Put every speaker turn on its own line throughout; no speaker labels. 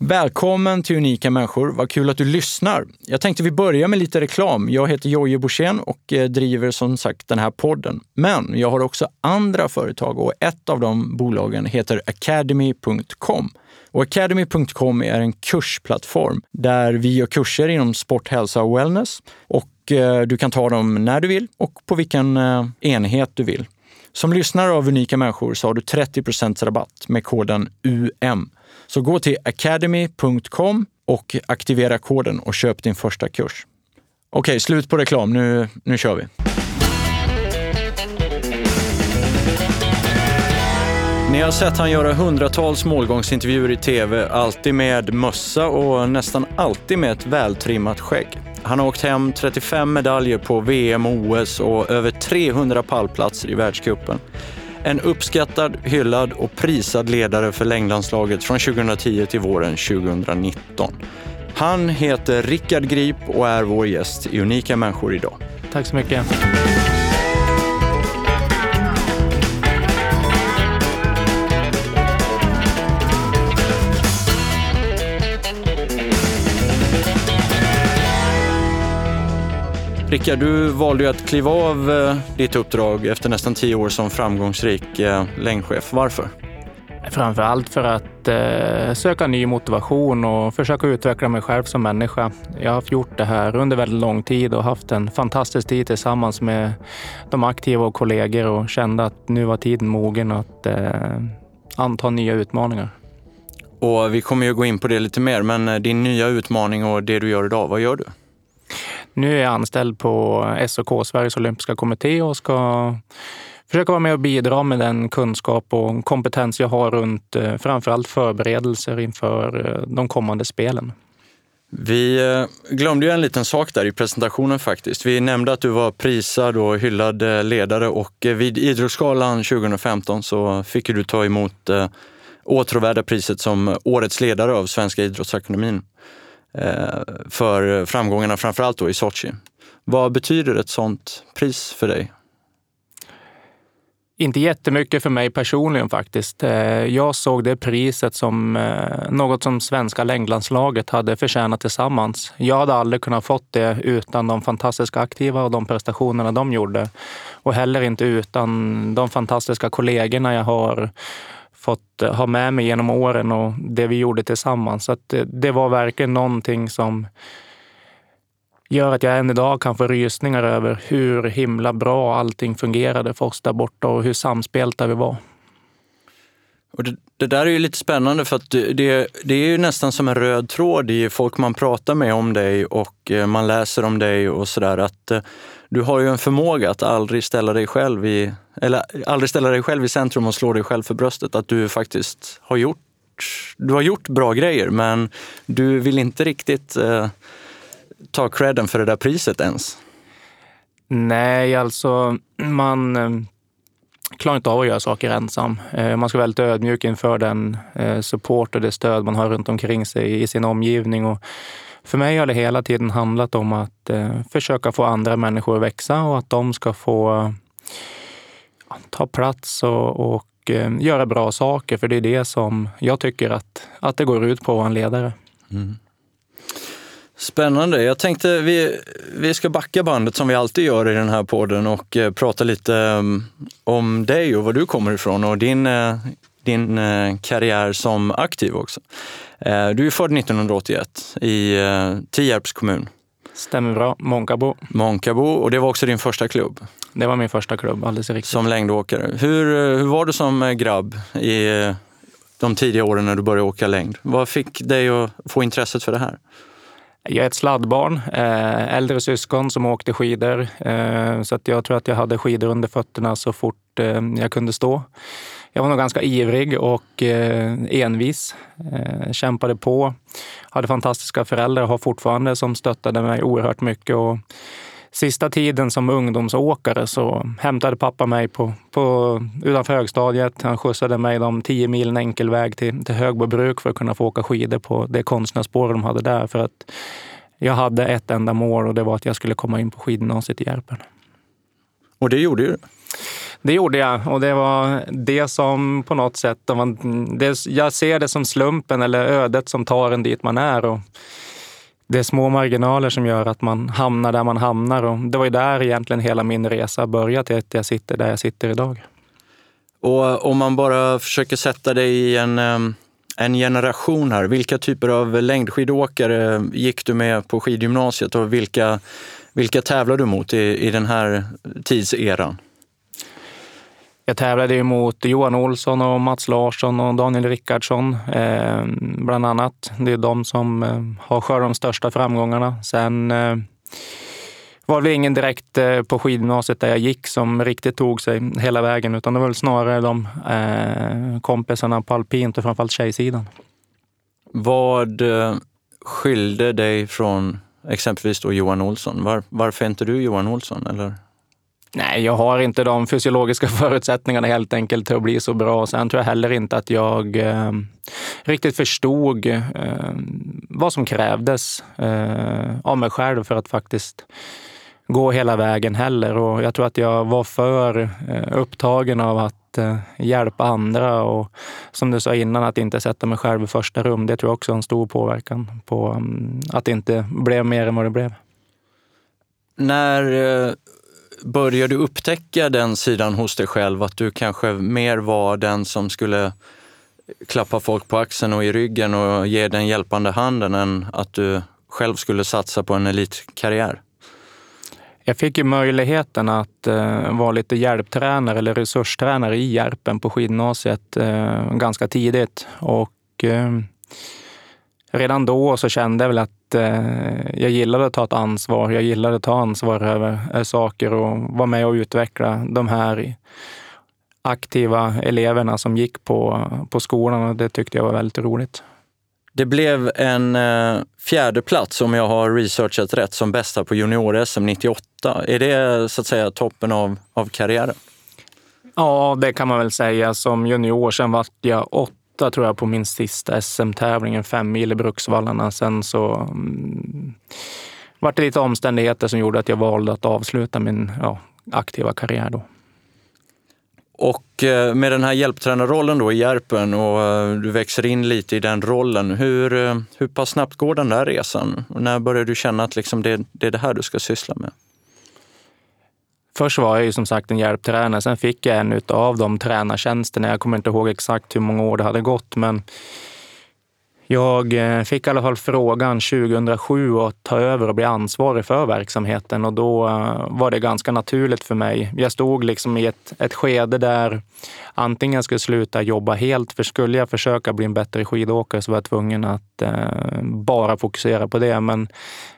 Välkommen till Unika människor. Vad kul att du lyssnar. Jag tänkte vi börjar med lite reklam. Jag heter Jojje Borssén och eh, driver som sagt den här podden. Men jag har också andra företag och ett av de bolagen heter Academy.com. Och Academy.com är en kursplattform där vi gör kurser inom sport, hälsa och wellness. Och eh, du kan ta dem när du vill och på vilken eh, enhet du vill. Som lyssnare av Unika människor så har du 30% rabatt med koden UM. Så gå till academy.com och aktivera koden och köp din första kurs. Okej, slut på reklam. Nu, nu kör vi. Ni har sett han göra hundratals målgångsintervjuer i tv, alltid med mössa och nästan alltid med ett vältrimmat skägg. Han har åkt hem 35 medaljer på VM och OS och över 300 pallplatser i världscupen. En uppskattad, hyllad och prisad ledare för längdlandslaget från 2010 till våren 2019. Han heter Rickard Grip och är vår gäst i Unika människor idag.
Tack så mycket.
Rickard, du valde ju att kliva av eh, ditt uppdrag efter nästan tio år som framgångsrik eh, längdchef. Varför?
Framför allt för att eh, söka ny motivation och försöka utveckla mig själv som människa. Jag har gjort det här under väldigt lång tid och haft en fantastisk tid tillsammans med de aktiva och kollegor och kände att nu var tiden mogen att eh, anta nya utmaningar.
Och vi kommer ju gå in på det lite mer, men din nya utmaning och det du gör idag, vad gör du?
Nu är jag anställd på SOK, Sveriges olympiska kommitté och ska försöka vara med och bidra med den kunskap och kompetens jag har runt eh, framförallt förberedelser inför eh, de kommande spelen.
Vi eh, glömde ju en liten sak där i presentationen faktiskt. Vi nämnde att du var prisad och hyllad ledare och vid Idrottsgalan 2015 så fick du ta emot åtråvärda priset som Årets ledare av Svenska idrottsakademin. Eh, för framgångarna framförallt då i Sochi. Vad betyder ett sånt pris för dig?
Inte jättemycket för mig personligen faktiskt. Eh, jag såg det priset som eh, något som svenska längdlandslaget hade förtjänat tillsammans. Jag hade aldrig kunnat fått det utan de fantastiska aktiva och de prestationerna de gjorde. Och heller inte utan de fantastiska kollegorna jag har fått eh, ha med mig genom åren och det vi gjorde tillsammans. Så det, eh, det, var verkligen någonting som gör att jag än idag kan få rysningar över hur himla bra allting fungerade för oss där borta och hur samspelta vi var.
Och det, det, där är ju lite spännande för att det, det är ju nästan som en röd tråd i folk man pratar med om dig och eh, man läser om dig och sådär. Att eh, du har ju en förmåga att aldrig ställa dig själv i, eller aldrig ställa dig själv i centrum och slå dig själv för bröstet. Att du faktiskt har gjort, du har gjort bra grejer men du vill inte riktigt eh, ta credden för det där priset ens.
Nej, alltså man eh, klarar inte av att göra saker ensam. Eh, man ska vara väldigt ödmjuk inför den eh, support och det stöd man har runt omkring sig i sin omgivning. Och för mig har det hela tiden handlat om att eh, försöka få andra människor att växa och att de ska få ta plats och, och göra bra saker. För det är det som jag tycker att, att det går ut på att vara en ledare. Mm.
Spännande. Jag tänkte vi, vi ska backa bandet som vi alltid gör i den här podden och eh, prata lite um, om dig och var du kommer ifrån och din, uh, din uh, karriär som aktiv också. Uh, du är född 1981 i Tierps kommun.
Stämmer bra. Månkabo.
Månkabo, och det var också din första klubb?
Det var min första klubb, alldeles riktigt.
Som längdåkare. Hur, hur var du som grabb i de tidiga åren när du började åka längd? Vad fick dig att få intresset för det här?
Jag är ett sladdbarn, eh, äldre syskon som åkte skidor. Eh, så att jag tror att jag hade skidor under fötterna så fort eh, jag kunde stå. Jag var nog ganska ivrig och envis. Kämpade på. Hade fantastiska föräldrar och har fortfarande som stöttade mig oerhört mycket. Och sista tiden som ungdomsåkare så hämtade pappa mig på, på, utanför högstadiet. Han skjutsade mig de tio milen enkel väg till, till Högbobruk för att kunna få åka skidor på det konstnärsspår de hade där. För att jag hade ett enda mål och det var att jag skulle komma in på skidgymnasiet i Järpen.
Och det gjorde du?
Det gjorde jag och det var det som på något sätt, det, jag ser det som slumpen eller ödet som tar en dit man är. Och det är små marginaler som gör att man hamnar där man hamnar och det var ju där egentligen hela min resa började till att jag sitter där jag sitter idag.
Och eh, om man bara försöker sätta dig i en, ehm, en generation här, vilka typer av längdskidåkare eh, gick du med på skidgymnasiet och vilka, vilka tävlar du mot i, i den här tidseran?
Jag tävlade ju mot Johan Olsson och Mats Larsson och Daniel Rickardsson eh, bland annat. Det är de som eh, har skördat de största framgångarna. Sen eh, var det ingen direkt eh, på skidgymnasiet där jag gick som riktigt tog sig hela vägen, utan det var väl snarare de eh, kompisarna på alpint och framförallt tjejsidan.
Vad eh, skilde dig från exempelvis då Johan Olsson? Var, varför är inte du Johan Olsson? Eller?
Nej, jag har inte de fysiologiska förutsättningarna helt enkelt till att bli så bra. Sen tror jag heller inte att jag eh, riktigt förstod eh, vad som krävdes eh, av mig själv för att faktiskt gå hela vägen heller. Och jag tror att jag var för eh, upptagen av att eh, hjälpa andra och som du sa innan, att inte sätta mig själv i första rum. Det tror jag också har en stor påverkan på um, att det inte blev mer än vad det blev.
När eh, börjar började du upptäcka den sidan hos dig själv? Att du kanske mer var den som skulle klappa folk på axeln och i ryggen och ge den hjälpande handen än att du själv skulle satsa på en elitkarriär?
Jag fick ju möjligheten att eh, vara lite hjälptränare eller resurstränare i Järpen på skidgymnasiet eh, ganska tidigt. Och eh, redan då så kände jag väl att eh, jag gillade att ta ett ansvar. Jag gillade att ta ansvar över eh, saker och vara med och utveckla de här aktiva eleverna som gick på, på skolan och det tyckte jag var väldigt roligt.
Det blev en eh, fjärde plats om jag har researchat rätt som bästa på junior-SM 98. Är det så att säga toppen av, av karriären?
Ja, det kan man väl säga. Som junior sen var jag åtta åtta tror jag på min sista SM-tävling, en femmil i Bruksvallarna. Sen så mm, var det lite omständigheter som gjorde att jag valde att avsluta min ja, aktiva karriär då.
Och eh, med den här hjälptränarrollen då i Järpen och eh, du växer in lite i den rollen. Hur, eh, hur pass snabbt går den där resan? Och när började du känna att liksom det, det är det här du ska syssla med?
Först var jag ju som sagt en hjälptränare. Sen fick jag en av de tränartjänsterna. Jag kommer inte ihåg exakt hur många år det hade gått, men jag eh, fick i alla fall frågan 2007 att ta över och bli ansvarig för verksamheten och då eh, var det ganska naturligt för mig. Jag stod liksom i ett, ett skede där antingen jag skulle sluta jobba helt, för skulle jag försöka bli en bättre skidåkare så var jag tvungen att eh, bara fokusera på det. Men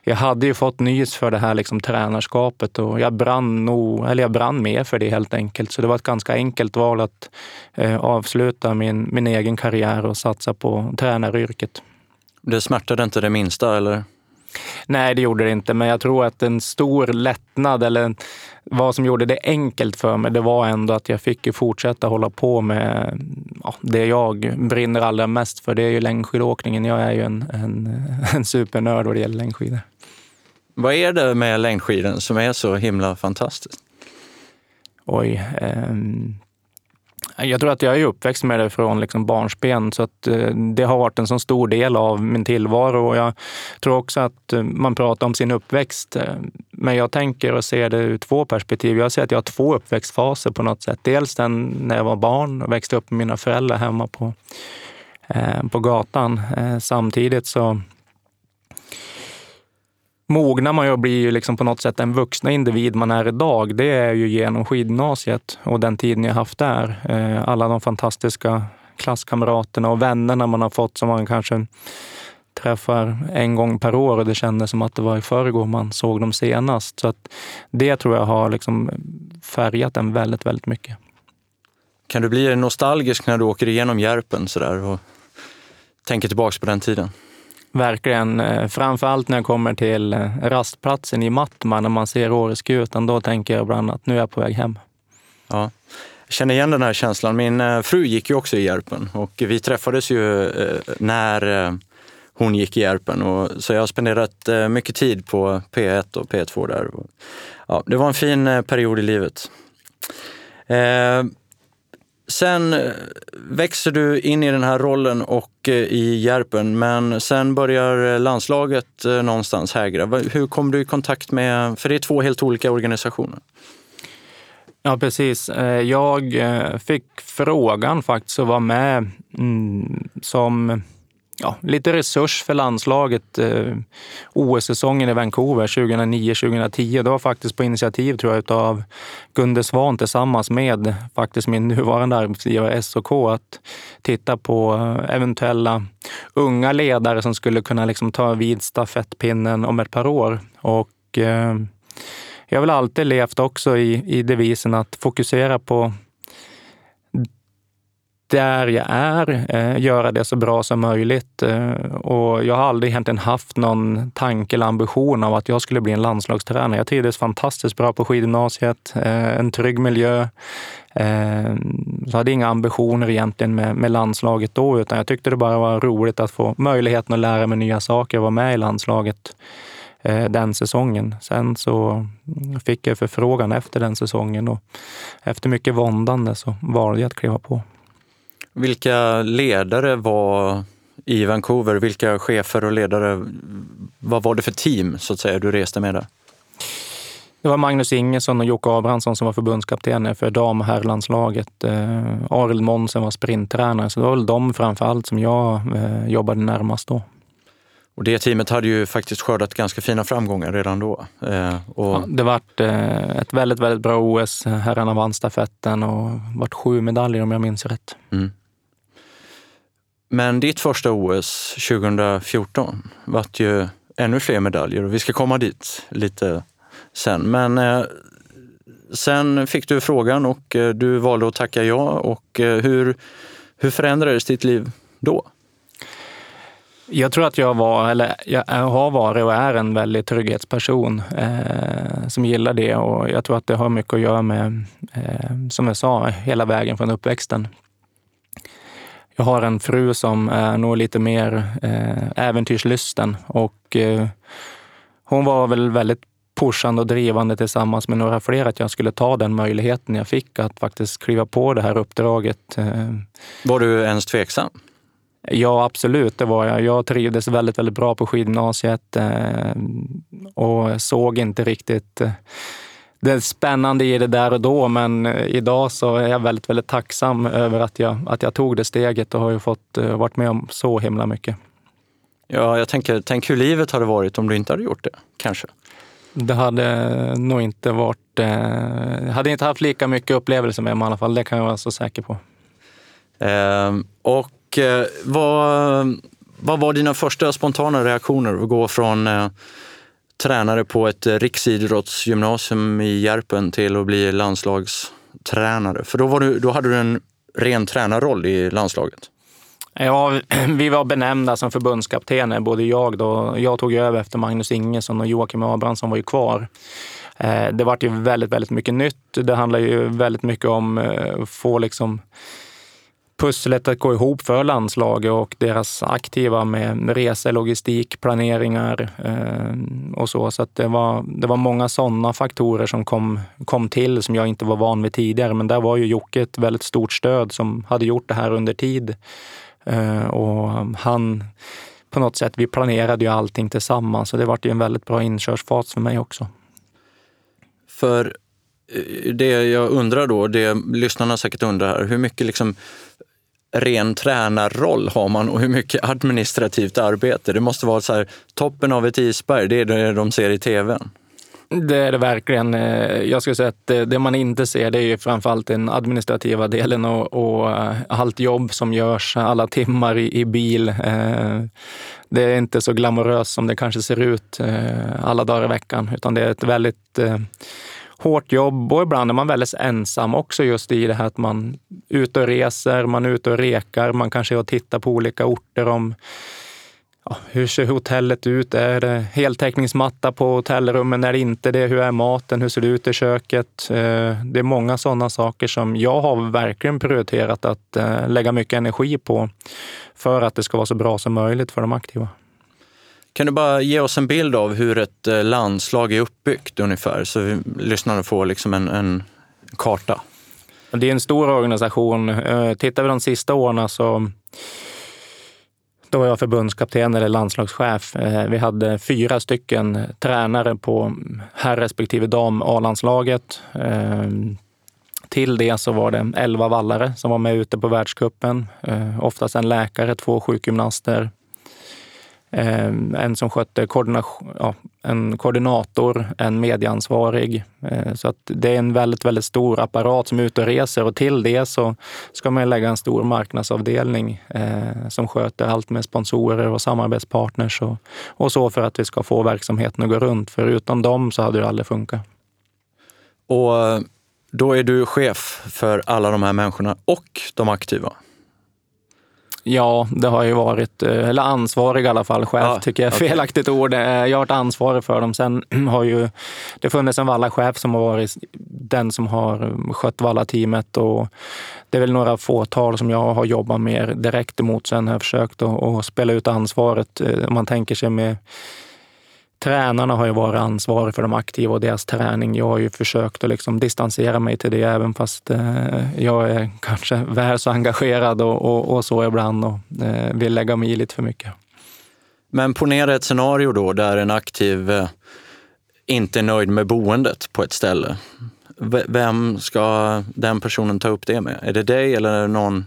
jag hade ju fått nys för det här liksom, tränarskapet och jag brann, nog, eller jag brann med för det helt enkelt. Så det var ett ganska enkelt val att eh, avsluta min, min egen karriär och satsa på tränaryrket.
Det smärtade inte det minsta, eller?
Nej, det gjorde det inte, men jag tror att en stor lättnad eller vad som gjorde det enkelt för mig, det var ändå att jag fick fortsätta hålla på med ja, det jag brinner allra mest för. Det är ju längdskidåkningen. Jag är ju en, en, en supernörd vad det gäller längdskidor.
Vad är det med längdskidor som är så himla fantastiskt?
Oj. Eh, jag tror att jag är uppväxt med det från liksom barnsben, så att eh, det har varit en så stor del av min tillvaro. Och jag tror också att eh, man pratar om sin uppväxt, eh, men jag tänker och ser det ur två perspektiv. Jag ser att jag har två uppväxtfaser på något sätt. Dels den när jag var barn och växte upp med mina föräldrar hemma på, på gatan. Samtidigt så mognar man ju och blir ju liksom på något sätt den vuxna individ man är idag. Det är ju genom skidgymnasiet och den tiden jag haft där. Eh, alla de fantastiska klasskamraterna och vännerna man har fått som man kanske träffar en gång per år och det kändes som att det var i förrgår man såg dem senast. Så att det tror jag har liksom färgat en väldigt, väldigt mycket.
Kan du bli nostalgisk när du åker igenom Järpen sådär och tänker tillbaks på den tiden?
Verkligen. Eh, framförallt när jag kommer till eh, rastplatsen i Mattman, när man ser Åreskutan, då tänker jag ibland att nu är jag på väg hem.
Ja. Jag känner igen den här känslan. Min eh, fru gick ju också i Järpen och vi träffades ju när hon gick i Järpen. Och, så jag har spenderat mycket tid på P1 och P2 där. Ja, det var en fin period i livet. Sen eh, växer du in i den här rollen och eh, i Järpen, men sen börjar eh, landslaget någonstans hägra. Hur kom du i kontakt med, för det är två helt olika organisationer?
Ja, precis. Jag fick frågan faktiskt att vara med mm, som ja, lite resurs för landslaget. Eh, OS-säsongen i Vancouver 2009-2010. Det var faktiskt på initiativ tror jag av Gunde Svan tillsammans med faktiskt min nuvarande arbetsgivare SOK att titta på eh, eventuella unga ledare som skulle kunna liksom ta vid stafettpinnen om ett par år. Och eh, jag har väl alltid levt också i, i devisen att fokusera på där jag är, eh, göra det så bra som möjligt. Eh, och jag har aldrig egentligen haft någon tanke eller ambition av att jag skulle bli en landslagstränare. Jag trivdes fantastiskt bra på skidgymnasiet, eh, en trygg miljö. Eh, så hade inga ambitioner egentligen med, med landslaget då, utan jag tyckte det bara var roligt att få möjligheten att lära mig nya saker och vara med i landslaget. Eh, den säsongen. Sen så fick jag förfrågan efter den säsongen och efter mycket våndande så valde jag att kliva på.
Vilka ledare var i Vancouver? Vilka chefer och ledare? Vad var det för team så att säga du reste med där?
Det var Magnus Ingesson och Jocke Abrahamsson som var förbundskaptener för dam och herrlandslaget. Eh, Arild Monsen var sprinttränare, så det var väl de framför allt som jag eh, jobbade närmast då.
Och det teamet hade ju faktiskt skördat ganska fina framgångar redan då.
Eh, och... ja, det vart eh, ett väldigt, väldigt bra OS. Herrarna vann stafetten och vart sju medaljer om jag minns rätt. Mm.
Men ditt första OS 2014 vart ju ännu fler medaljer och vi ska komma dit lite sen. Men eh, sen fick du frågan och eh, du valde att tacka ja. Och eh, hur, hur förändrades ditt liv då?
Jag tror att jag var, eller jag har varit och är en väldigt trygghetsperson eh, som gillar det och jag tror att det har mycket att göra med, eh, som jag sa, hela vägen från uppväxten. Jag har en fru som är nog lite mer eh, äventyrslysten och eh, hon var väl väldigt pushande och drivande tillsammans med några fler att jag skulle ta den möjligheten jag fick att faktiskt kliva på det här uppdraget. Eh.
Var du ens tveksam?
Ja, absolut, det var jag. Jag trivdes väldigt, väldigt bra på skidgymnasiet och såg inte riktigt eh, det spännande i det där och då, men eh, idag så är jag väldigt, väldigt tacksam över att jag, att jag tog det steget och har ju fått varit med om så himla mycket.
Ja, jag tänker, tänk hur livet hade varit om du inte hade gjort det, kanske?
Det hade nog inte varit... Eh, hade inte haft lika mycket upplevelser med mig i alla fall, det kan jag vara så säker på.
Eh, och och eh, vad, vad var dina första spontana reaktioner att gå från eh, tränare på ett eh, riksidrottsgymnasium i Järpen till att bli landslagstränare? För då, var du, då hade du en ren tränarroll i landslaget.
Ja, vi var benämnda som förbundskaptener, både jag då. Jag tog över efter Magnus Ingesson och Joakim Abrahamsson var ju kvar. Eh, det vart ju väldigt, väldigt mycket nytt. Det handlar ju väldigt mycket om eh, att få liksom pusslet att gå ihop för landslaget och deras aktiva med resor, logistik, planeringar eh, och så. Så det, var, det var många sådana faktorer som kom, kom till som jag inte var van vid tidigare. Men där var ju Jocke ett väldigt stort stöd som hade gjort det här under tid. Eh, och han, på något sätt, vi planerade ju allting tillsammans så det var ju en väldigt bra inkörsfas för mig också.
För eh, det jag undrar då, det lyssnarna säkert undrar här, hur mycket liksom ren tränarroll har man och hur mycket administrativt arbete? Det måste vara så här, toppen av ett isberg, det är det de ser i tvn.
Det är det verkligen. Eh, jag skulle säga att det man inte ser det är ju framförallt den administrativa delen och, och eh, allt jobb som görs, alla timmar i, i, bil. Eh, det är inte så glamoröst som det kanske ser ut alla dagar i veckan, utan det är ett väldigt hårt jobb och ibland är man väldigt ensam också just i det här att man är ute och reser, man är ute och rekar, man kanske är och tittar på olika orter om ja, hur ser hotellet ut? Är det heltäckningsmatta på hotellrummen? Är det inte det? Hur är maten? Hur ser det ut i köket? Eh, det är många sådana saker som jag har verkligen prioriterat att eh, lägga mycket energi på för att det ska vara så bra som möjligt för de aktiva.
Kan du bara ge oss en bild av hur ett eh, landslag är uppbyggt ungefär, så vi lyssnarna får liksom en, en karta?
Det är en stor organisation. Eh, tittar vi de sista åren så då var jag förbundskapten eller landslagschef. Eh, vi hade fyra stycken tränare på herr respektive dam A-landslaget. Till det så var det elva vallare som var med ute på världskuppen. Oftast en läkare, två sjukgymnaster, Eh, en som skötte ja, en koordinator, en medieansvarig. Eh, så att det är en väldigt, väldigt stor apparat som är ute och reser och till det så ska man lägga en stor marknadsavdelning eh, som sköter allt med sponsorer och samarbetspartners och, och så för att vi ska få verksamheten att gå runt. För utan dem så hade det aldrig funkat.
Och eh, då är du chef för alla de här människorna och de aktiva?
Ja, det har ju varit, eh, eller ansvarig i alla fall. Chef ja, tycker jag är okay. felaktigt ord. Eh, jag har varit ansvarig för dem. Sen har ju det funnits en vallachef som har varit den som har skött vallateamet och det är väl några fåtal som jag har jobbat mer direkt emot. Sen har jag försökt att spela ut ansvaret. Eh, om man tänker sig med Tränarna har ju varit ansvariga för de aktiva och deras träning. Jag har ju försökt att liksom distansera mig till det, även fast eh, jag är kanske väl så engagerad och, och, och så ibland och eh, vill lägga mig i lite för mycket.
Men ponera ett scenario då där en aktiv eh, inte är nöjd med boendet på ett ställe. V vem ska den personen ta upp det med? Är det dig eller någon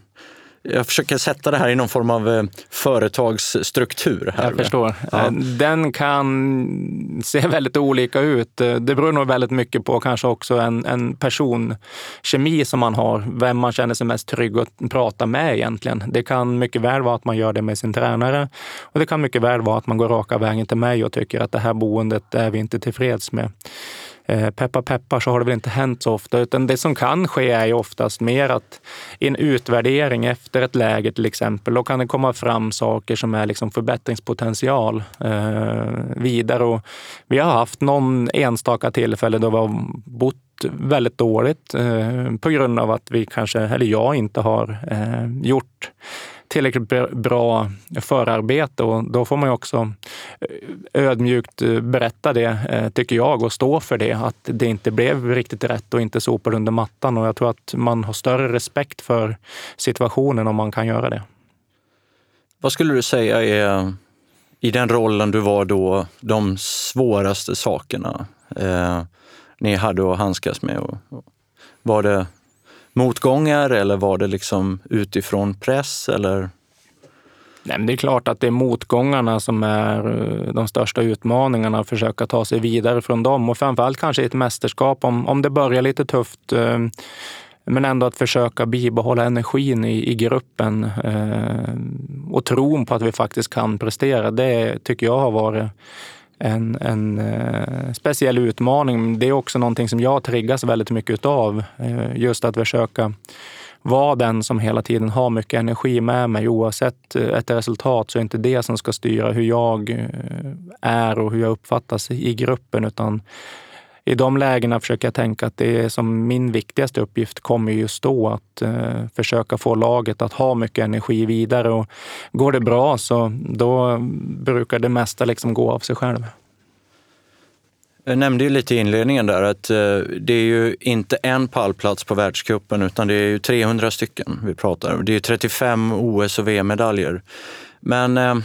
jag försöker sätta det här i någon form av eh, företagsstruktur. Här.
Jag förstår. Ja. Eh, den kan se väldigt olika ut. Eh, det beror nog väldigt mycket på kanske också en, en personkemi som man har, vem man känner sig mest trygg att prata med egentligen. Det kan mycket väl vara att man gör det med sin tränare och det kan mycket väl vara att man går raka vägen till mig och tycker att det här boendet är vi inte tillfreds med. Eh, peppa peppar peppar så har det väl inte hänt så ofta, utan det som kan ske är ju oftast mer att i en utvärdering efter ett läge till exempel, då kan det komma fram saker som är liksom förbättringspotential eh, vidare. Och vi har haft någon enstaka tillfälle då vi har bott väldigt dåligt eh, på grund av att vi kanske, eller jag inte har eh, gjort tillräckligt bra förarbete och då får man ju också eh, ödmjukt eh, berätta det, eh, tycker jag, och stå för det. Att det inte blev riktigt rätt och inte sopade under mattan. Och jag tror att man har större respekt för situationen om man kan göra det.
Vad skulle du säga är, i den rollen du var då, de svåraste sakerna eh, ni hade att handskas med? Var det motgångar eller var det liksom utifrån press? Eller?
Nej, det är klart att det är motgångarna som är eh, de största utmaningarna, att försöka ta sig vidare från dem. Och framförallt kanske i ett mästerskap, om, om det börjar lite tufft, eh, men ändå att försöka bibehålla energin i, i gruppen eh, och tron på att vi faktiskt kan prestera. Det tycker jag har varit en, en eh, speciell utmaning. Det är också någonting som jag triggas väldigt mycket utav. Eh, just att försöka vara den som hela tiden har mycket energi med mig. Oavsett eh, ett resultat så är det inte det som ska styra hur jag eh, är och hur jag uppfattas i gruppen, utan i de lägena försöker jag tänka att det är som min viktigaste uppgift kommer just då att eh, försöka få laget att ha mycket energi vidare. Och går det bra så då brukar det mesta liksom gå av sig själv.
Jag nämnde ju lite i inledningen där att eh, det är ju inte en pallplats på världskuppen utan det är ju 300 stycken vi pratar om. Det är ju 35 OS och VM-medaljer. Men, eh,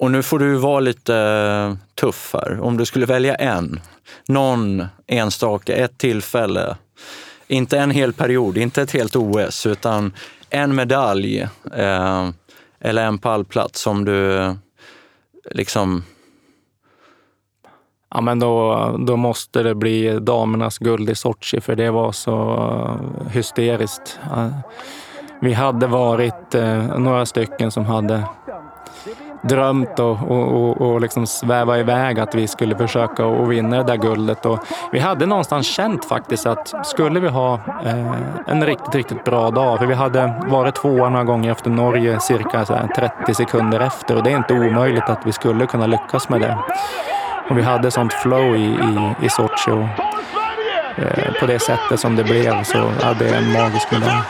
och nu får du vara lite eh, tuff här. Om du skulle välja en, någon enstaka, ett tillfälle, inte en hel period, inte ett helt OS, utan en medalj eh, eller en pallplats som du liksom
Ja, men då, då måste det bli damernas guld i Sochi för det var så hysteriskt. Vi hade varit eh, några stycken som hade drömt och, och, och, och liksom sväva iväg att vi skulle försöka och vinna det där guldet. Och vi hade någonstans känt faktiskt att skulle vi ha eh, en riktigt, riktigt bra dag, för vi hade varit tvåa några gånger efter Norge cirka 30 sekunder efter och det är inte omöjligt att vi skulle kunna lyckas med det. Och vi hade sånt flow i, i, i Sochi och eh, på det sättet som det blev så hade jag en magisk medalj.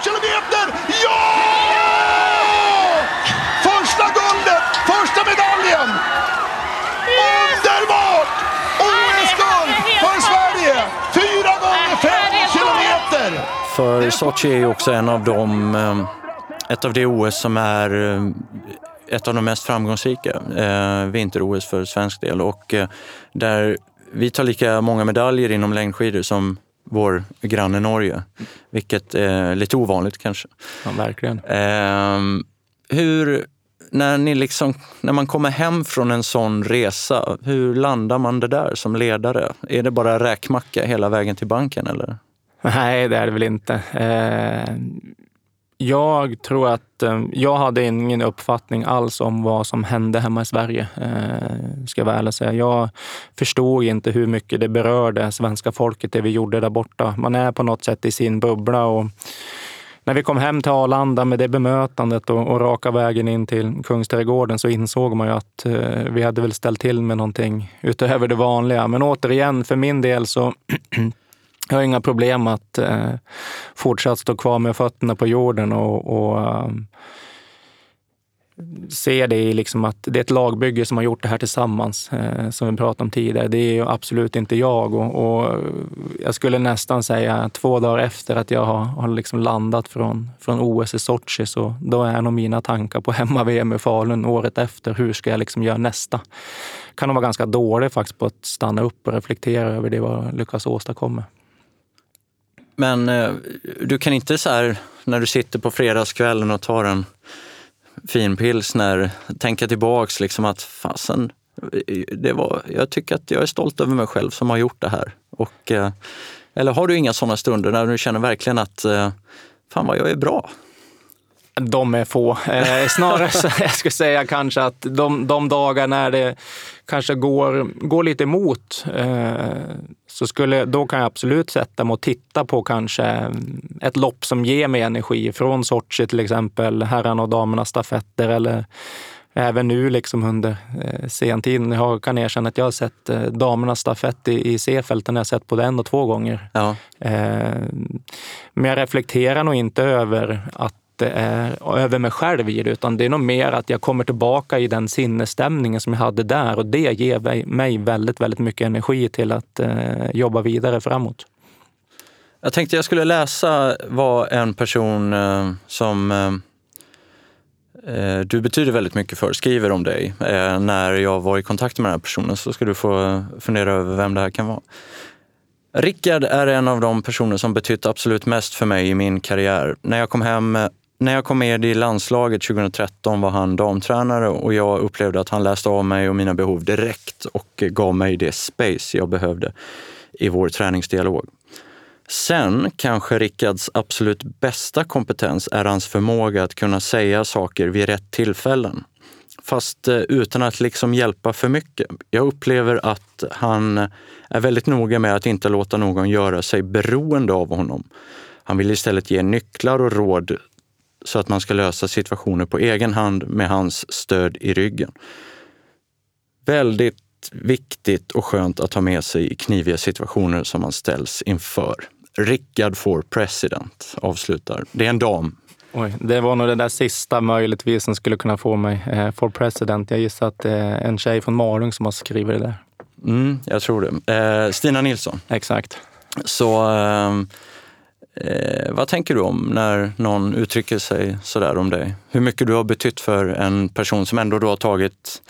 För Sochi är ju också en av de, eh, ett av de OS som är eh, ett av de mest framgångsrika eh, vinter-OS för svensk del och eh, där vi tar lika många medaljer inom längdskidor som vår granne Norge, vilket är lite ovanligt kanske.
Ja, verkligen.
Eh, hur, när, ni liksom, när man kommer hem från en sån resa, hur landar man det där som ledare? Är det bara räkmacka hela vägen till banken eller?
Nej, det är det väl inte. Eh, jag tror att eh, jag hade ingen uppfattning alls om vad som hände hemma i Sverige, eh, ska jag vara ärlig säga. Jag förstod inte hur mycket det berörde svenska folket, det vi gjorde där borta. Man är på något sätt i sin bubbla och när vi kom hem till Arlanda med det bemötandet och, och raka vägen in till Kungsträdgården så insåg man ju att eh, vi hade väl ställt till med någonting utöver det vanliga. Men återigen, för min del så jag har inga problem att eh, fortsatt stå kvar med fötterna på jorden och, och um, se det i liksom att det är ett lagbygge som har gjort det här tillsammans, eh, som vi pratade om tidigare. Det är ju absolut inte jag och, och, jag skulle nästan säga två dagar efter att jag har, har liksom landat från, från OS i Sochi, så då är nog mina tankar på hemma-VM i Falun året efter. Hur ska jag liksom göra nästa? Kan nog vara ganska dålig faktiskt på att stanna upp och reflektera över det jag lyckas åstadkomma.
Men eh, du kan inte så här, när du sitter på fredagskvällen och tar en fin pilsner, tänka tillbaks liksom att fasen, eh, det var, jag tycker att jag är stolt över mig själv som har gjort det här. Och, eh, eller har du inga sådana stunder när du känner verkligen att eh, fan vad jag är bra?
De är få. Eh, snarare så jag skulle säga kanske att de, de dagar när det kanske går, går lite emot, eh, så skulle, då kan jag absolut sätta mig och titta på kanske ett lopp som ger mig energi. Från Sochi till exempel, herrarna och damernas stafetter eller även nu liksom under eh, sentiden. Jag kan erkänna att jag har sett eh, damernas stafett i, i C-fälten. Jag har sett både en och två gånger. Ja. Eh, men jag reflekterar nog inte över att inte är över mig själv i det, utan det är nog mer att jag kommer tillbaka i den sinnesstämningen som jag hade där och det ger mig väldigt, väldigt mycket energi till att eh, jobba vidare framåt.
Jag tänkte jag skulle läsa vad en person eh, som eh, eh du betyder väldigt mycket för skriver om dig. Eh, när jag var i kontakt med den här personen så ska du få fundera över vem det här kan vara. Rickard är en av de personer som betytt absolut mest för mig i min karriär. När jag kom hem när jag kom med i landslaget 2013 var han damtränare och jag upplevde att han läste av mig och mina behov direkt och gav mig det space jag behövde i vår träningsdialog. Sen kanske Rickards absolut bästa kompetens är hans förmåga att kunna säga saker vid rätt tillfällen. Fast eh, utan att liksom hjälpa för mycket. Jag upplever att han är väldigt noga med att inte låta någon göra sig beroende av honom. Han vill istället ge nycklar och råd så att man ska lösa situationer på egen hand med hans stöd i ryggen. Väldigt viktigt och skönt att ha med sig i kniviga situationer som man ställs inför. Rickard for president avslutar. Det är en dam.
Oj, det var nog det där sista möjligtvis som skulle kunna få mig eh, for president. Jag gissar att det är en tjej från Malung som har skrivit det där.
Mm, jag tror det. Eh, Stina Nilsson.
Exakt.
Så eh, Eh, vad tänker du om när någon uttrycker sig sådär om dig? Hur mycket du har betytt för en person som ändå då har tagit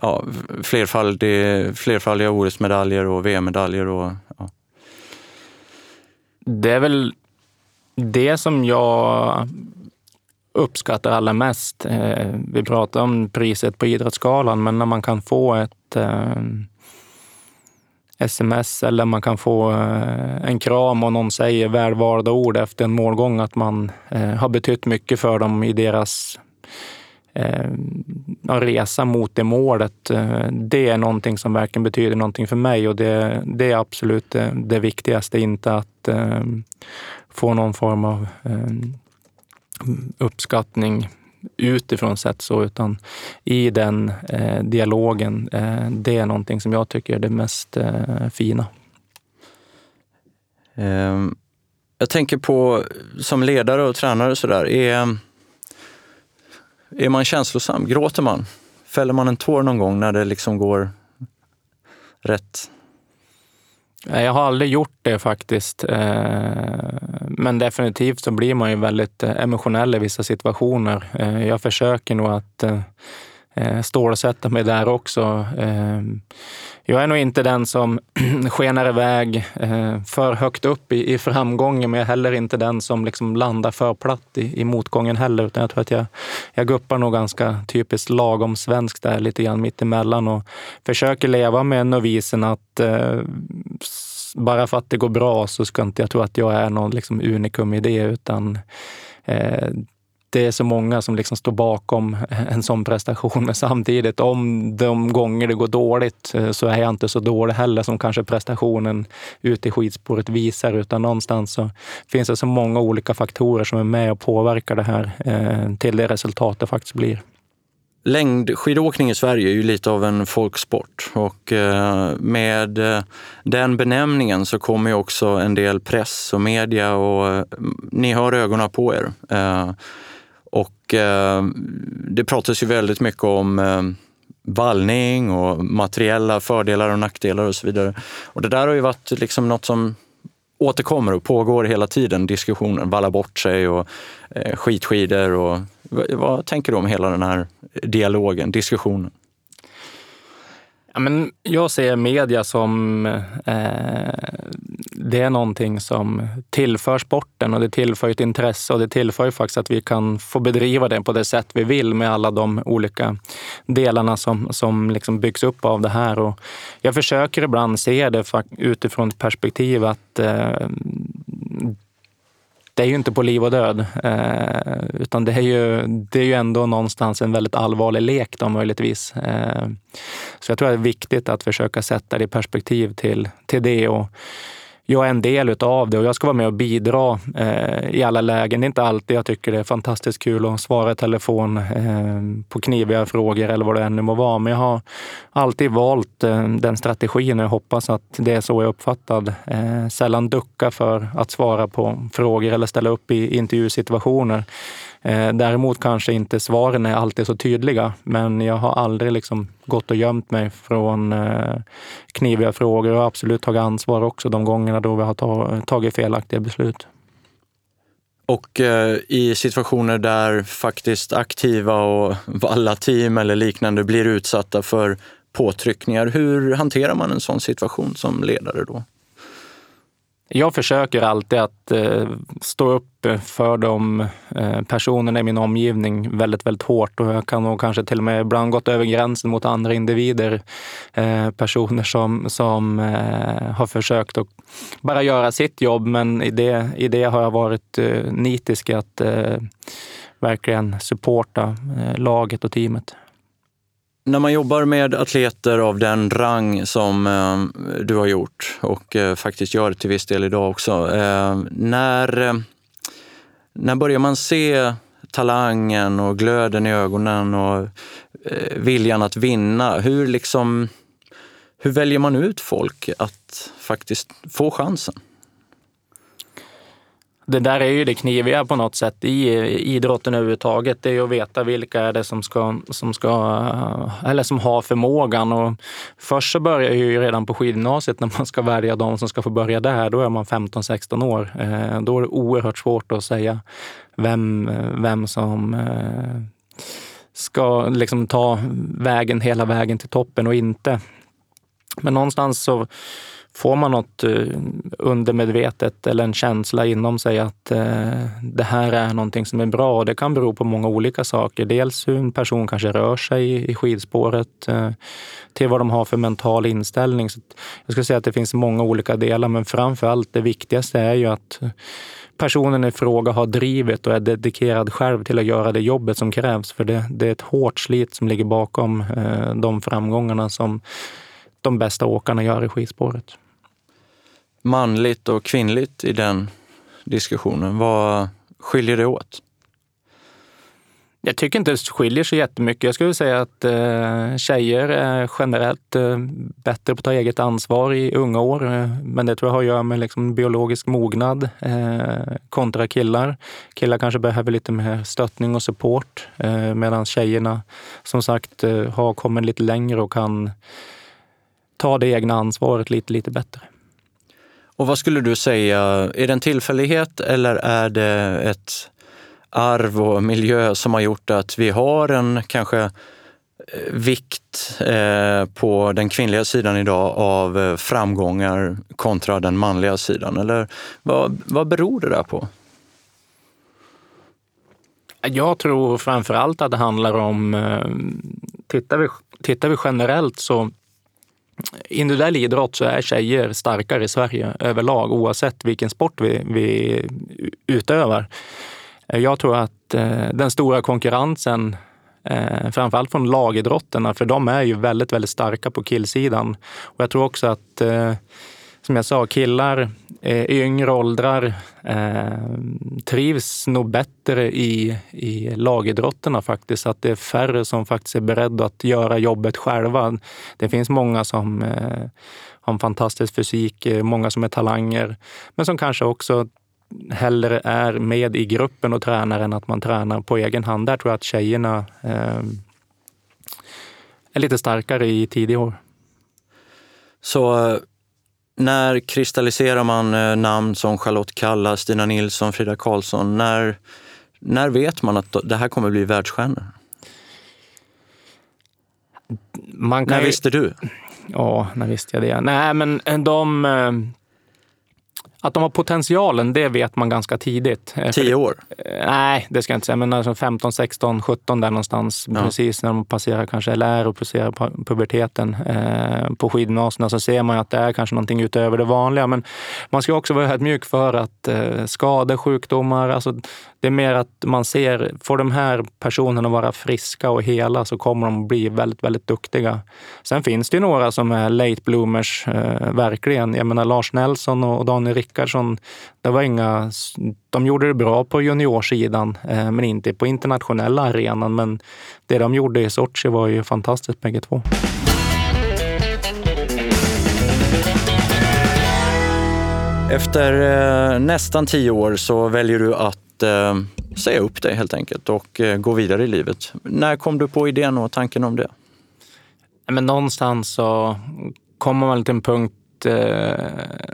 ja, flerfaldiga, flerfaldiga OS-medaljer och VM-medaljer. Och, ja.
Det är väl det som jag uppskattar allra mest. Eh, vi pratar om priset på Idrottsgalan, men när man kan få ett eh, sms eller man kan få eh, en kram och någon säger välvalda ord efter en målgång, att man eh, har betytt mycket för dem i deras eh, resa mot det målet. Det är någonting som verkligen betyder någonting för mig och det, det är absolut det, det, viktigaste. Inte att få någon form av uppskattning utifrån sett så, utan i den eh, dialogen. Eh, det är någonting som jag tycker är det mest eh, fina.
Ehm, jag tänker på som ledare och tränare så där, är, är man känslosam? Gråter man? Fäller man en tår någon gång när det liksom går rätt?
Jag har aldrig gjort det faktiskt. Eh, men definitivt så blir man ju väldigt eh, emotionell i vissa situationer. Eh, jag försöker nog att Eh, stålsätta mig där också. Eh, jag är nog inte den som skenar iväg eh, för högt upp i, i framgången, men jag är heller inte den som liksom landar för platt i, i motgången heller. Utan jag tror att jag, jag guppar nog ganska typiskt lagom svenskt där, lite grann mittemellan och försöker leva med novisen att eh, bara för att det går bra så ska inte jag tro att jag är någon liksom unikum i det, utan eh, det är så många som liksom står bakom en sån prestation. Men samtidigt, om de gånger det går dåligt eh, så är jag inte så dålig heller som kanske prestationen ute i skidspåret visar. Utan någonstans så finns det så många olika faktorer som är med och påverkar det här eh, till det resultat det faktiskt blir.
Längdskidåkning i Sverige är ju lite av en folksport och eh, med eh, den benämningen så kommer ju också en del press och media och ni har ögonen på er. Och eh, det pratas ju väldigt mycket om eh, vallning och materiella fördelar och nackdelar och så vidare. Och det där har ju varit liksom något som återkommer och pågår hela tiden, diskussionen. Valla bort sig och eh, skitskidor. Och, vad, vad tänker du om hela den här dialogen, diskussionen?
Ja, men jag ser media som eh, det är någonting som tillför sporten och det tillför ett intresse och det tillför faktiskt att vi kan få bedriva det på det sätt vi vill med alla de olika delarna som, som liksom byggs upp av det här. Och jag försöker ibland se det utifrån ett perspektiv att eh, det är ju inte på liv och död, eh, utan det är, ju, det är ju ändå någonstans en väldigt allvarlig lek då möjligtvis. Eh, så jag tror att det är viktigt att försöka sätta det i perspektiv till, till det. Och jag är en del utav det och jag ska vara med och bidra eh, i alla lägen. Det är inte alltid jag tycker det är fantastiskt kul att svara i telefon eh, på kniviga frågor eller vad det än må vara. Men jag har alltid valt eh, den strategin och jag hoppas att det är så jag är uppfattad. Eh, sällan ducka för att svara på frågor eller ställa upp i intervjusituationer. Eh, däremot kanske inte svaren är alltid så tydliga, men jag har aldrig liksom gått och gömt mig från eh, kniviga frågor och absolut tagit ansvar också de gångerna då vi har tagit felaktiga beslut.
Och eh, i situationer där faktiskt aktiva och alla team eller liknande blir utsatta för påtryckningar, hur hanterar man en sån situation som ledare då?
Jag försöker alltid att eh, stå upp för de eh, personerna i min omgivning väldigt, väldigt hårt och jag kan nog kanske till och med ibland gått över gränsen mot andra individer. Eh, personer som, som eh, har försökt att bara göra sitt jobb men i det, i det har jag varit eh, nitisk att eh, verkligen supporta eh, laget och teamet.
När man jobbar med atleter av den rang som eh, du har gjort och eh, faktiskt gör till viss del idag också. Eh, när, eh, när börjar man se talangen och glöden i ögonen och eh, viljan att vinna? Hur, liksom, hur väljer man ut folk att faktiskt få chansen?
Det där är ju det kniviga på något sätt i eh, idrotten överhuvudtaget. Det är ju att veta vilka är det som, ska, som, ska, eh, eller som har förmågan. Och först så börjar ju redan på skidgymnasiet när man ska välja de som ska få börja där. Då är man 15-16 år. Eh, då är det oerhört svårt att säga vem, vem som ska liksom ta vägen hela vägen till toppen och inte. Men någonstans så får man något eh, undermedvetet eller en känsla inom sig att eh, det här är någonting som är bra. Det kan bero på många olika saker. Dels hur en person kanske rör sig i skidspåret, eh, till vad de har för mental inställning. Så jag skulle säga att det finns många olika delar, men framför allt det viktigaste är ju att personen i fråga har drivet och är dedikerad själv till att göra det jobbet som krävs. För det, det är ett hårt slit som ligger bakom de framgångarna som de bästa åkarna gör i skidspåret
manligt och kvinnligt i den diskussionen? Vad skiljer det åt?
Jag tycker inte det skiljer så jättemycket. Jag skulle säga att eh, tjejer är generellt eh, bättre på att ta eget ansvar i unga år. Eh, men det tror jag har att göra med liksom, biologisk mognad eh, kontra killar. Killar kanske behöver lite mer stöttning och support eh, medan tjejerna som sagt eh, har kommit lite längre och kan ta det egna ansvaret lite, lite bättre.
Och vad skulle du säga, är det en tillfällighet eller är det ett arv och miljö som har gjort att vi har en kanske eh, vikt eh, på den kvinnliga sidan idag av eh, framgångar kontra den manliga sidan? Eller vad, vad beror det där på?
Jag tror framför allt att det handlar om, eh, tittar vi, tittar vi generellt så individuell idrott så är tjejer starkare i Sverige överlag oavsett vilken sport vi, vi utövar. Eh, jag tror att eh, den stora konkurrensen, eh, framförallt från lagidrotterna, för de är ju väldigt, väldigt starka på killsidan. Och jag tror också att, eh, som jag sa, killar i yngre åldrar eh, trivs nog bättre i, i lagidrotterna faktiskt. Att det är färre som faktiskt är beredda att göra jobbet själva. Det finns många som eh, har en fantastisk fysik, många som är talanger, men som kanske också hellre är med i gruppen och tränar än att man tränar på egen hand. Där tror jag att tjejerna eh, är lite starkare i tidiga år.
Så när kristalliserar man eh, namn som Charlotte Kalla, Stina Nilsson, Frida Karlsson? När, när vet man att det här kommer bli världsstjärnor? när visste du?
Ja, när visste jag det? Nej, men de eh, att de har potentialen, det vet man ganska tidigt.
Eh, Tio år?
Eh, nej, det ska jag inte säga, men alltså 15, 16, 17 där någonstans. Ja. Precis när de passerar kanske LR och passerar puberteten eh, på skidgymnasierna så ser man att det är kanske någonting utöver det vanliga. Men man ska också vara ödmjuk för att eh, skador, sjukdomar, alltså det är mer att man ser, får de här personerna vara friska och hela så kommer de bli väldigt, väldigt duktiga. Sen finns det ju några som är late bloomers, eh, verkligen. Jag menar Lars Nelson och Daniel Rickardsson, det var inga, de gjorde det bra på juniorsidan, eh, men inte på internationella arenan. Men det de gjorde i Sochi var ju fantastiskt bägge två.
Efter eh, nästan tio år så väljer du att eh, säga upp dig helt enkelt och eh, gå vidare i livet. När kom du på idén och tanken om det?
Men någonstans så kommer man till en punkt eh,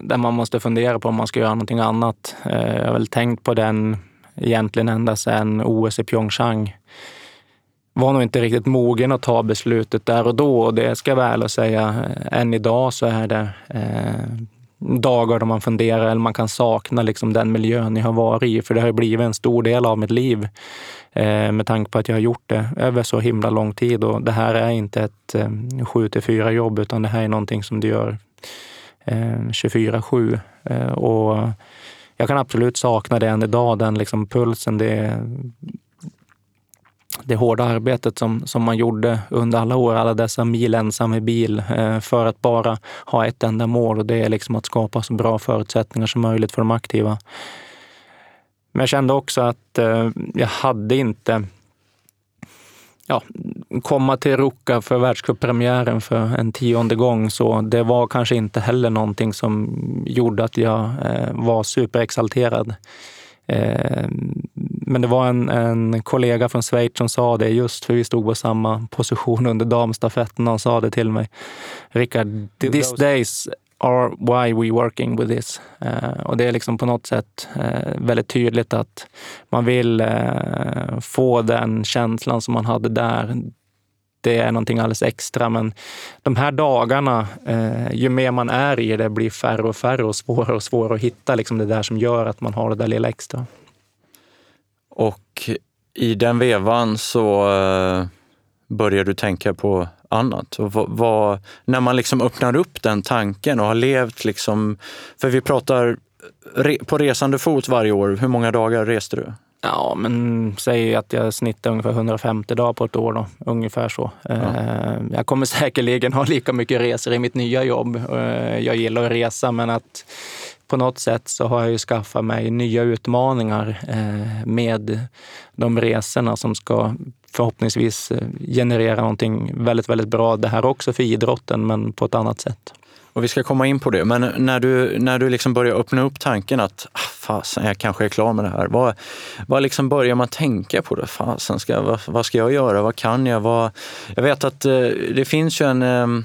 där man måste fundera på om man ska göra någonting annat. Eh, jag har väl tänkt på den egentligen ända sedan OS i Pyeongchang. Var nog inte riktigt mogen att ta beslutet där och då och det ska jag väl säga. Eh, än idag så är det eh, dagar då man funderar eller man kan sakna liksom den miljön jag har varit i. För det har blivit en stor del av mitt liv eh, med tanke på att jag har gjort det över så himla lång tid. Och det här är inte ett eh, 7 till 4 jobb utan det här är någonting som du gör eh, 24-7. Eh, och jag kan absolut sakna det än idag, den liksom pulsen. Det, det hårda arbetet som, som man gjorde under alla år, alla dessa mil ensam i bil, eh, för att bara ha ett enda mål och det är liksom att skapa så bra förutsättningar som möjligt för de aktiva. Men jag kände också att eh, jag hade inte ja, komma till Ruka för världscuppremiären för en tionde gång, så det var kanske inte heller någonting som gjorde att jag eh, var superexalterad. Eh, men det var en, en, kollega från Schweiz som sa det just för vi stod på samma position under damstafetten. Han sa det till mig. Rickard, these days are why we working with this. Uh, och det är liksom på något sätt uh, väldigt tydligt att man vill uh, få den känslan som man hade där. Det är någonting alldeles extra, men de här dagarna, ju mer man är i det, blir färre och färre och svårare och svårare att hitta liksom det där som gör att man har det där lilla extra.
Och i den vevan så uh, börjar du tänka på annat. Och vad, vad, när man liksom öppnar upp den tanken och har levt liksom... För vi pratar re, på resande fot varje år. Hur många dagar reste du?
Ja, men säg att jag snittar ungefär 150 dagar på ett år. Då. Ungefär så. Ja. Eh, jag kommer säkerligen ha lika mycket resor i mitt nya jobb. Eh, jag gillar att resa, men att på något sätt så har jag ju skaffat mig nya utmaningar eh, med de resorna som ska förhoppningsvis eh, generera någonting väldigt, väldigt bra. Det här också för idrotten, men på ett annat sätt.
Och vi ska komma in på det, men när du, när du liksom börjar öppna upp tanken att ah, fasen, jag kanske är klar med det här. Vad, vad liksom börjar man tänka på? det? Fasen, ska, vad, vad ska jag göra? Vad kan jag? Vad, jag vet att eh, det finns ju en ehm,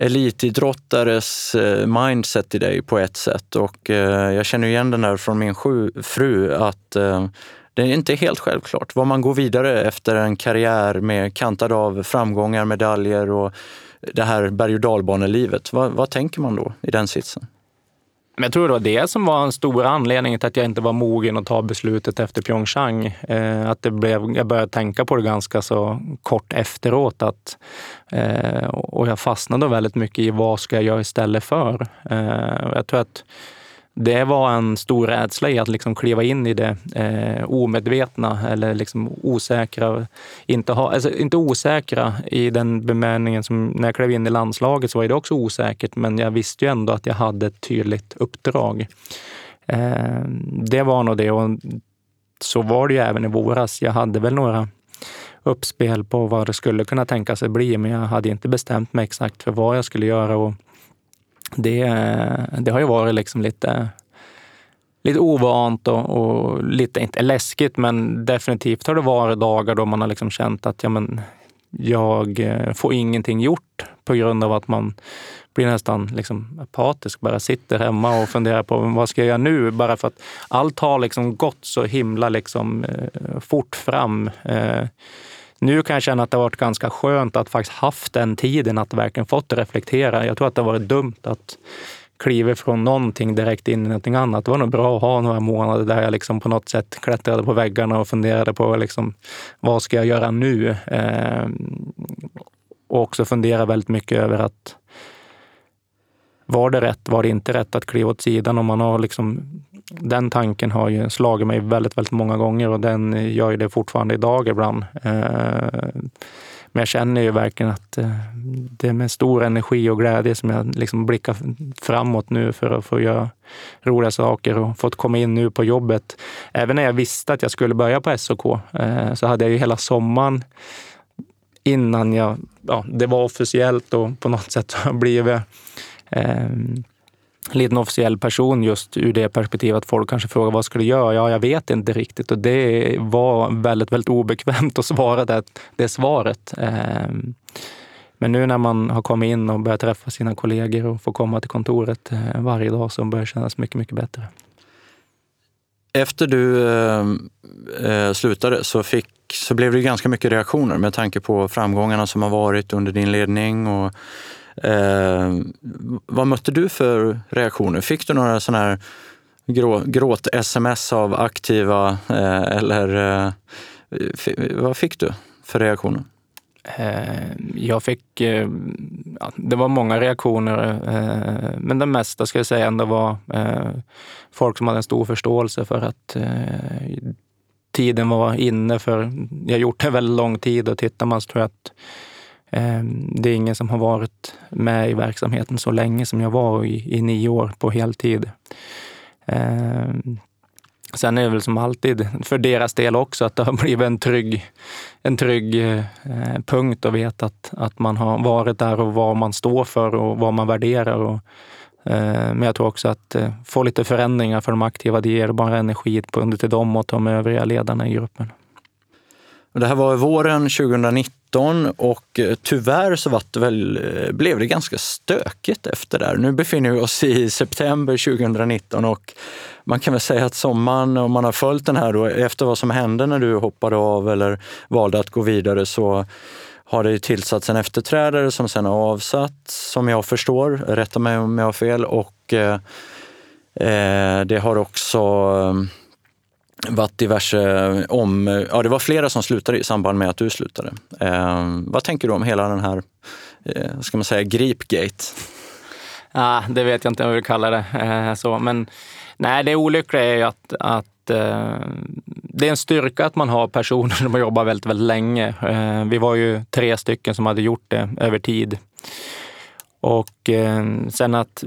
elitidrottares eh, mindset i dig på ett sätt. Och eh, jag känner igen den där från min fru att eh, det är inte helt självklart vad man går vidare efter en karriär med kantad av framgångar, medaljer och det här berg och dalbanelivet. Vad, vad tänker man då i den sitsen?
Men jag tror det var det som var en stor anledning till att jag inte var mogen att ta beslutet efter Pyeongchang. Eh, att det blev, jag började tänka på det ganska så kort efteråt. Att, eh, och jag fastnade väldigt mycket i vad ska jag göra istället för? Eh, jag tror att det var en stor rädsla i att liksom kliva in i det eh, omedvetna eller liksom osäkra. Inte, ha, alltså inte osäkra i den bemanningen som när jag klev in i landslaget så var det också osäkert, men jag visste ju ändå att jag hade ett tydligt uppdrag. Eh, det var nog det och så var det ju även i våras. Jag hade väl några uppspel på vad det skulle kunna tänka sig bli, men jag hade inte bestämt mig exakt för vad jag skulle göra. Och det, det har ju varit liksom lite, lite ovant och, och, lite, inte läskigt, men definitivt har det varit dagar då man har liksom känt att ja, men, jag eh, får ingenting gjort på grund av att man blir nästan liksom apatisk, bara sitter hemma och funderar på vad ska jag göra nu? Bara för att allt har liksom gått så himla liksom, eh, fort fram. Eh, nu kan jag känna att det har varit ganska skönt att faktiskt haft den tiden att verkligen fått reflektera. Jag tror att det har varit dumt att kliva från någonting direkt in i någonting annat. Det var nog bra att ha några månader där jag liksom på något sätt klättrade på väggarna och funderade på liksom, vad ska jag göra nu? Eh, och också fundera väldigt mycket över att var det rätt, var det inte rätt att kliva åt sidan? Om man har liksom, den tanken har ju slagit mig väldigt, väldigt många gånger och den gör ju det fortfarande idag ibland. Eh, men jag känner ju verkligen att eh, det är med stor energi och glädje som jag liksom blickar framåt nu för att få göra roliga saker och fått komma in nu på jobbet. Även när jag visste att jag skulle börja på SOK eh, så hade jag ju hela sommaren innan jag, ja, det var officiellt och på något sätt blivit eh, liten officiell person just ur det perspektivet att folk kanske frågar vad ska du göra? Ja, jag vet inte riktigt och det var väldigt, väldigt obekvämt att svara det, det svaret. Ehm, men nu när man har kommit in och börjat träffa sina kollegor och får komma till kontoret eh, varje dag så börjar det kännas mycket, mycket bättre.
Efter du eh, eh slutade så, fick, så blev det ganska mycket reaktioner med tanke på framgångarna som har varit under din ledning och Eh, vad mötte du för reaktioner? Fick du några sådana här gråt-sms av aktiva eh, eller eh, vad fick du för reaktioner?
Eh, jag fick, eh, ja, det var många reaktioner, eh, men det mesta ska jag säga ändå var folk som hade en stor förståelse för att tiden var inne för, jag har gjort det väldigt lång tid och tittar man så tror jag att Ehm, det är ingen som har varit med i verksamheten så länge som jag var i, i nio år på heltid. Ehm, sen är det väl som alltid för deras del också att det har blivit en trygg, en trygg eh, punkt att veta att, att man har varit där och vad man står för och vad man värderar. Och, eh, men jag tror också att eh, få lite förändringar för de aktiva, det ger bara energi till dem och de övriga ledarna i gruppen.
Det här var våren 2019 och eh, tyvärr så var det väl, eh, blev det ganska stökigt efter det. Nu befinner vi oss i september 2019 och man kan väl säga att sommaren, om man har följt den här då, efter vad som hände när du hoppade av eller valde att gå vidare så har det tillsatts en efterträdare som sen har avsatts, som jag förstår. Rätta mig om jag har fel. Och eh, eh det har också eh, varit diverse eh, om... Eh, ja, det var flera som slutade i samband med att du slutade. Eh, vad tänker du om hela den här, eh, ska man säga, gripgate?
Ah, det vet jag inte om jag vill kalla det eh, så. Men nej, det olyckliga är ju att, att eh, det är en styrka att man har personer som har jobbat väldigt, väldigt länge. Eh, vi var ju tre stycken som hade gjort det över tid. Och eh, sen att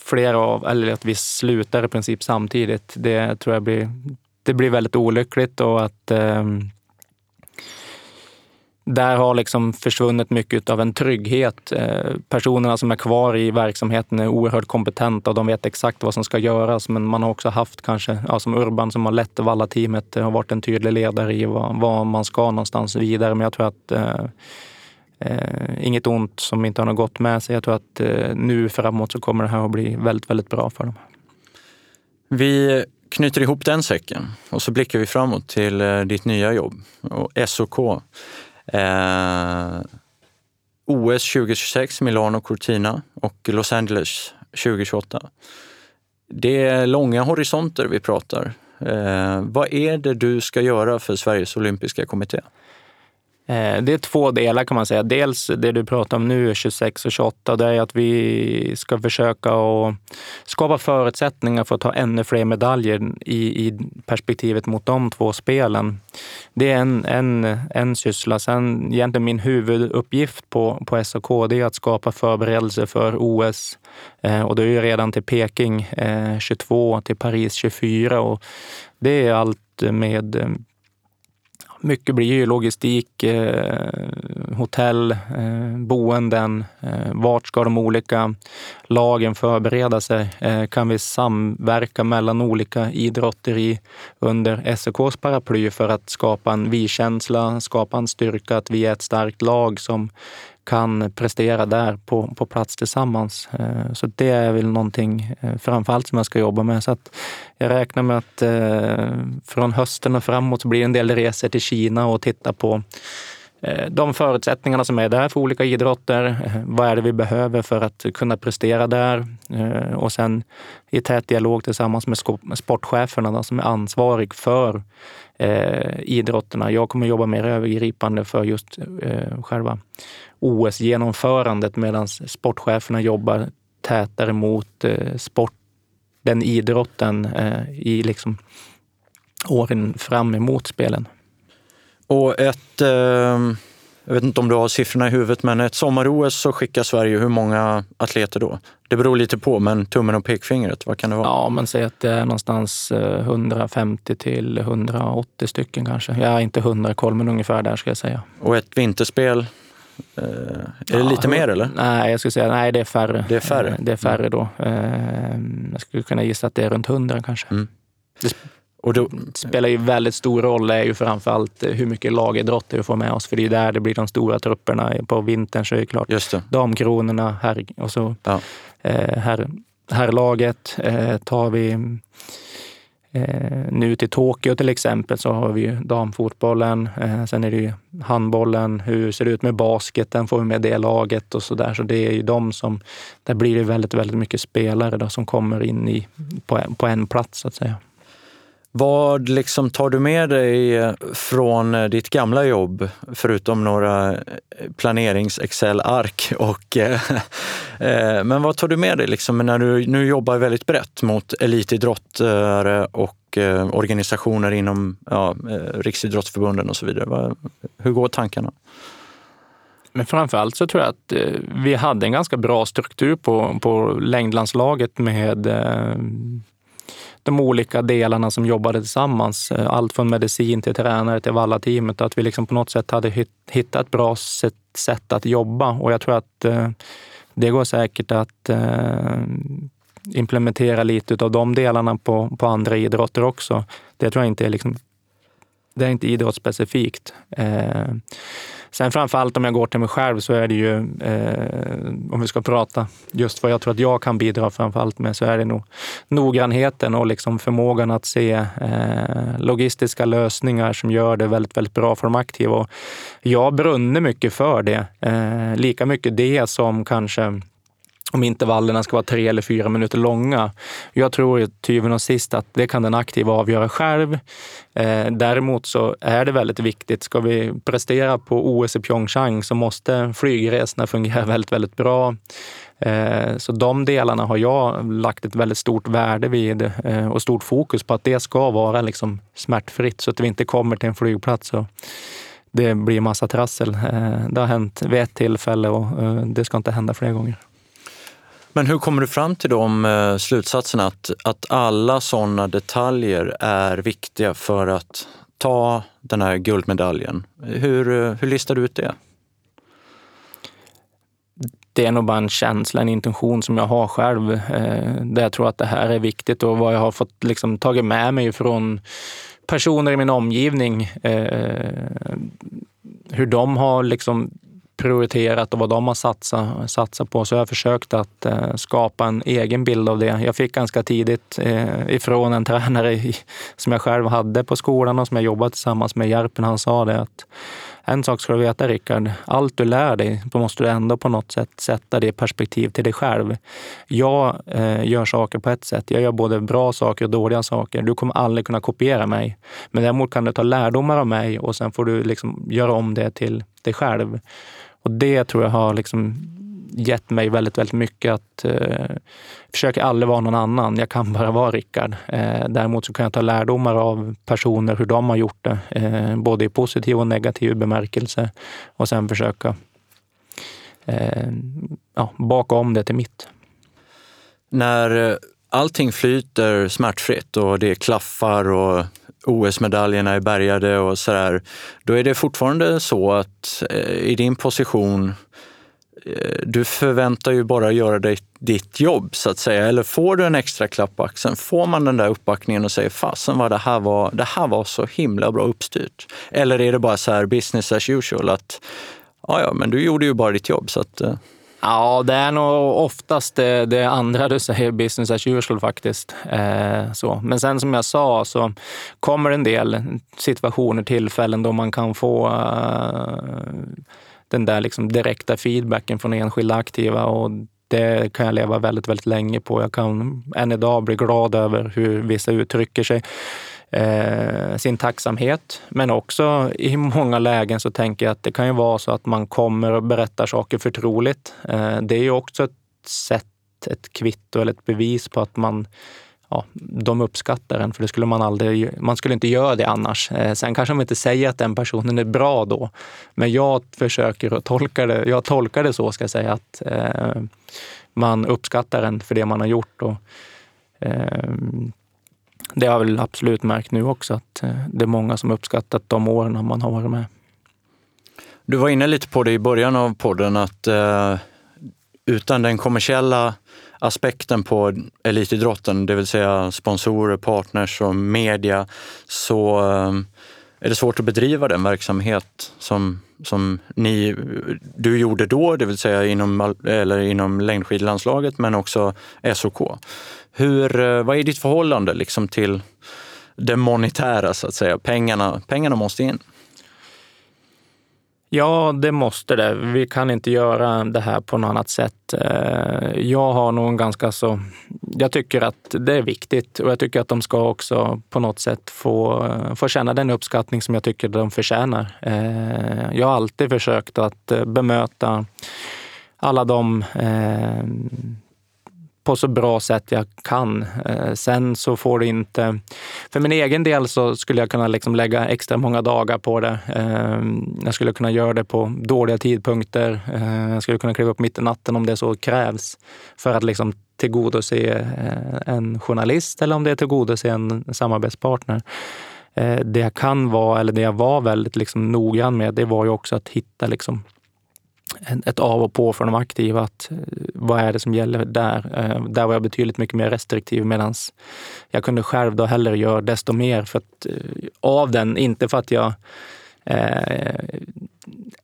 flera av, eller att vi slutar i princip samtidigt, det tror jag blir det blir väldigt olyckligt och att eh, där har liksom försvunnit mycket av en trygghet. Eh, personerna som är kvar i verksamheten är oerhört kompetenta och de vet exakt vad som ska göras. Men man har också haft kanske, ja, som Urban som har lett Valla-teamet, eh, har varit en tydlig ledare i vad, vad, man ska någonstans vidare. Men jag tror att eh, Eh, inget ont som inte har något gott med sig. Jag tror att eh, nu framåt så kommer det här att bli väldigt, väldigt bra för dem.
Vi knyter ihop den säcken och så blickar vi framåt till eh, ditt nya jobb, och SOK. Eh, OS 2026, Milano Cortina och Los Angeles 2028. Det är långa horisonter vi pratar. Eh, vad är det du ska göra för Sveriges olympiska kommitté?
Eh, det är två delar kan man säga. Dels det du pratar om nu, 26 och 28, det är att vi ska försöka att skapa förutsättningar för att ta ännu fler medaljer i, i perspektivet mot de två spelen. Det är en, en, en syssla. Sen egentligen min huvuduppgift på, på SOK det är att skapa förberedelser för OS. Eh, och det är ju redan till Peking eh, 22, till Paris 24 och det är allt med eh, mycket blir ju logistik, eh, hotell, eh, boenden. Eh, vart ska de olika lagen förbereda sig? Eh, kan vi samverka mellan olika idrotter i, under SOKs paraply för att skapa en vi-känsla, skapa en styrka, att vi är ett starkt lag som kan prestera där på, på plats tillsammans. Eh, så det är väl någonting eh, framförallt som jag ska jobba med. Så att jag räknar med att eh, från hösten och framåt så blir det en del resor till Kina och titta på de förutsättningarna som är där för olika idrotter. Vad är det vi behöver för att kunna prestera där? Och sen i tät dialog tillsammans med sportcheferna då, som är ansvarig för Eh, idrotterna. Jag kommer jobba mer övergripande för just eh, själva OS-genomförandet medan sportcheferna jobbar tätare mot eh, sport, den idrotten eh, i liksom åren fram emot spelen.
Och ett, eh, jag vet inte om du har siffrorna i huvudet, men ett sommar-OS så skickar Sverige hur många atleter då? Det beror lite på, men tummen och pekfingret, vad kan det vara?
Ja, man säger att det är någonstans 150 eh, till 180 stycken kanske. Jag har inte hundra koll, men ungefär där ska jag säga.
Och ett vinterspel Eh, är det ja, lite mer eller?
Nej, jag skulle säga nej, det är färre.
Det är färre?
Eh, det är färre då. Eh, jag skulle kunna gissa att det är runt hundra kanske. Mm. Det och då, spelar ju väldigt stor roll är ju framförallt hur mycket lagidrotter vi får med oss. För det är där det blir de stora trupperna. På vintern så är det klart
Just det.
damkronorna här, och så ja. här, herrlaget tar vi Eh, nu till Tokyo till exempel så har vi ju damfotbollen. Eh, sen är det ju handbollen. Hur ser det ut med basketen? Får vi med det laget och så där. Så det är ju de som, där blir det väldigt, väldigt mycket spelare då, som kommer in i, på, på en plats så att säga.
Vad liksom tar du med dig från eh, ditt gamla jobb, förutom några eh, planerings-Excel-ark? Eh, eh, men vad tar du med dig liksom när du nu jobbar väldigt brett mot elitidrottare och eh, organisationer inom ja, Riksidrottsförbunden och så vidare? Hur går tankarna?
Men framförallt så tror jag att vi hade en ganska bra struktur på, på längdlandslaget med de olika delarna som jobbade tillsammans. Eh, allt från medicin till tränare till Valla-teamet. Att vi liksom på något sätt hade hittat ett bra sätt, sätt att jobba. Och jag tror att eh, det går säkert att eh, implementera lite av de delarna på, på andra idrotter också. Det tror jag inte är, liksom, det är inte idrottsspecifikt. Sen framför allt om jag går till mig själv så är det ju, eh, om vi ska prata just vad jag tror att jag kan bidra framför allt med, så är det nog noggrannheten och liksom förmågan att se eh, logistiska lösningar som gör det väldigt, väldigt bra för de aktiva. Och jag brunner mycket för det. Eh, lika mycket det som kanske om intervallerna ska vara tre eller fyra minuter långa. Jag tror till syvende och sist att det kan den aktiva avgöra själv. Eh, däremot så är det väldigt viktigt. Ska vi prestera på OS i Pyeongchang så måste flygresorna fungera väldigt, väldigt bra. Eh, så de delarna har jag lagt ett väldigt stort värde vid eh, och stort fokus på att det ska vara liksom smärtfritt så att vi inte kommer till en flygplats och det blir massa trassel. Eh, det har hänt vid ett tillfälle och eh, det ska inte hända fler gånger.
Men hur kommer du fram till de eh, slutsatserna att, att alla sådana detaljer är viktiga för att ta den här guldmedaljen? Hur, eh, hur listar du ut det?
Det är nog bara en känsla, en intention som jag har själv. Eh, där jag tror att det här är viktigt och vad jag har fått liksom tagit med mig från personer i min omgivning. Eh, hur de har liksom prioriterat och vad de har satsat, satsat på. Så jag har försökt att eh, skapa en egen bild av det. Jag fick ganska tidigt eh, ifrån en tränare i, som jag själv hade på skolan och som jag jobbade tillsammans med, Järpen, han sa det att en sak ska du veta Rickard, allt du lär dig måste du ändå på något sätt sätta det i perspektiv till dig själv. Jag eh, gör saker på ett sätt. Jag gör både bra saker och dåliga saker. Du kommer aldrig kunna kopiera mig. Men däremot kan du ta lärdomar av mig och sen får du liksom göra om det till dig själv. Och det tror jag har liksom gett mig väldigt, väldigt mycket. att eh, Försöka aldrig vara någon annan. Jag kan bara vara Rickard. Eh, däremot så kan jag ta lärdomar av personer, hur de har gjort det. Eh, både i positiv och negativ bemärkelse. Och sen försöka eh, ja, baka om det till mitt.
När eh, allting flyter smärtfritt och det klaffar och OS-medaljerna är bärgade och sådär, då är det fortfarande så att eh, i din position Eh, du förväntar ju bara göra dig, ditt jobb så att säga. Eller får du en extra klapp på axeln, får man den där uppbackningen och säger fasen vad det här var, det här var så himla bra uppstyrt. Eller är det bara så här business as usual att ja, ja, men du gjorde ju bara ditt jobb. Så att, eh.
Ja, det är nog oftast det, det, andra du säger, business as usual faktiskt. Eh, så. Men sen som jag sa så kommer en del situationer, tillfällen då man kan få eh, den där liksom direkta feedbacken från enskilda aktiva och det kan jag leva väldigt, väldigt länge på. Jag kan än idag bli glad över hur vissa uttrycker sig. Eh, sin tacksamhet. Men också i många lägen så tänker jag att det kan ju vara så att man kommer och berättar saker förtroligt. Eh, det är ju också ett sätt, ett kvitto eller ett bevis på att man ja, de uppskattar en, för det skulle man aldrig, man skulle inte göra det annars. Eh, sen kanske man inte säger att den personen är bra då, men jag försöker att tolka det, jag tolkar det så ska jag säga, att eh, man uppskattar en för det man har gjort. Och, eh, det har jag väl absolut märkt nu också, att eh, det är många som uppskattat de åren man har varit med.
Du var inne lite på det i början av podden, att eh, utan den kommersiella aspekten på elitidrotten, det vill säga sponsorer, partners och media, så eh, är det svårt att bedriva den verksamhet som, som ni, du gjorde då, det vill säga inom, eller inom längdskidlandslaget, men också SOK. Hur, eh, vad är ditt förhållande liksom till det monetära, så att säga? Pengarna, pengarna måste in.
Ja, det måste det. Vi kan inte göra det här på något annat sätt. Eh, jag har nog en ganska så... Jag tycker att det är viktigt och jag tycker att de ska också på något sätt få, eh, få känna den uppskattning som jag tycker de förtjänar. Jag har alltid försökt att bemöta alla de på så bra sätt jag kan. Eh, sen så får det inte... För min egen del så skulle jag kunna liksom lägga extra många dagar på det. Eh, jag skulle kunna göra det på dåliga tidpunkter. Eh, jag skulle kunna kliva upp mitt i natten om det så krävs för att liksom tillgodose en journalist eller om det är tillgodose en samarbetspartner. Det jag kan vara, eller det jag var väldigt liksom noggrann med, det var ju också att hitta liksom ett av och på för de aktiva. Att, eh, vad är det som gäller där? Eh, där var jag betydligt mycket mer restriktiv medan jag kunde själv då hellre göra desto mer för att, eh, av den. Inte för att jag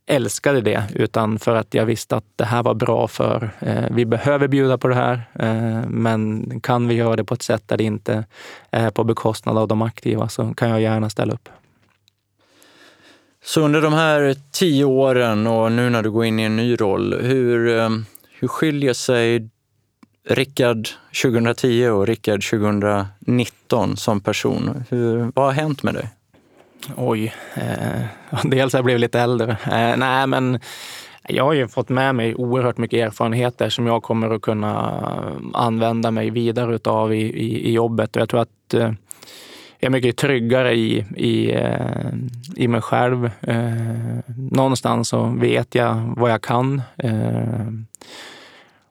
älskade det, utan för att jag visste att det här var bra för eh, vi behöver bjuda på det här. Eh, men kan vi göra det på ett sätt där det inte är på bekostnad av de aktiva så kan jag gärna ställa upp.
Så under de här tio åren och nu när du går in i en ny roll, hur, eh, hur skiljer sig Rickard 2010 och Rickard 2019 som person? Hur, vad har hänt med dig?
Oj, eh, dels har jag blivit lite äldre. Eh, nej, men jag har ju fått med mig oerhört mycket erfarenheter som jag kommer att kunna använda mig vidare utav i, i, i jobbet. Och jag tror att eh, jag är mycket tryggare i, i, eh, i mig själv. Eh, någonstans så vet jag vad jag kan. Eh,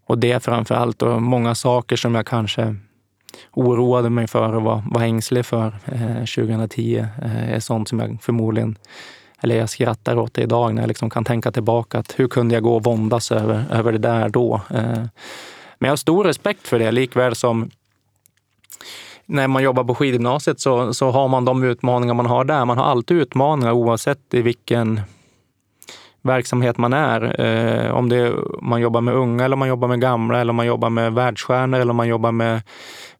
och det framför allt. Och många saker som jag kanske oroade mig för och var, var ängslig för 2010 är sånt som jag förmodligen eller jag skrattar åt det idag när jag liksom kan tänka tillbaka. att Hur kunde jag gå och våndas över, över det där då? Men jag har stor respekt för det, likväl som när man jobbar på skidgymnasiet så, så har man de utmaningar man har där. Man har alltid utmaningar oavsett i vilken, verksamhet man är. Eh, om det är, man jobbar med unga eller man jobbar med gamla eller om man jobbar med världsstjärnor eller om man jobbar med,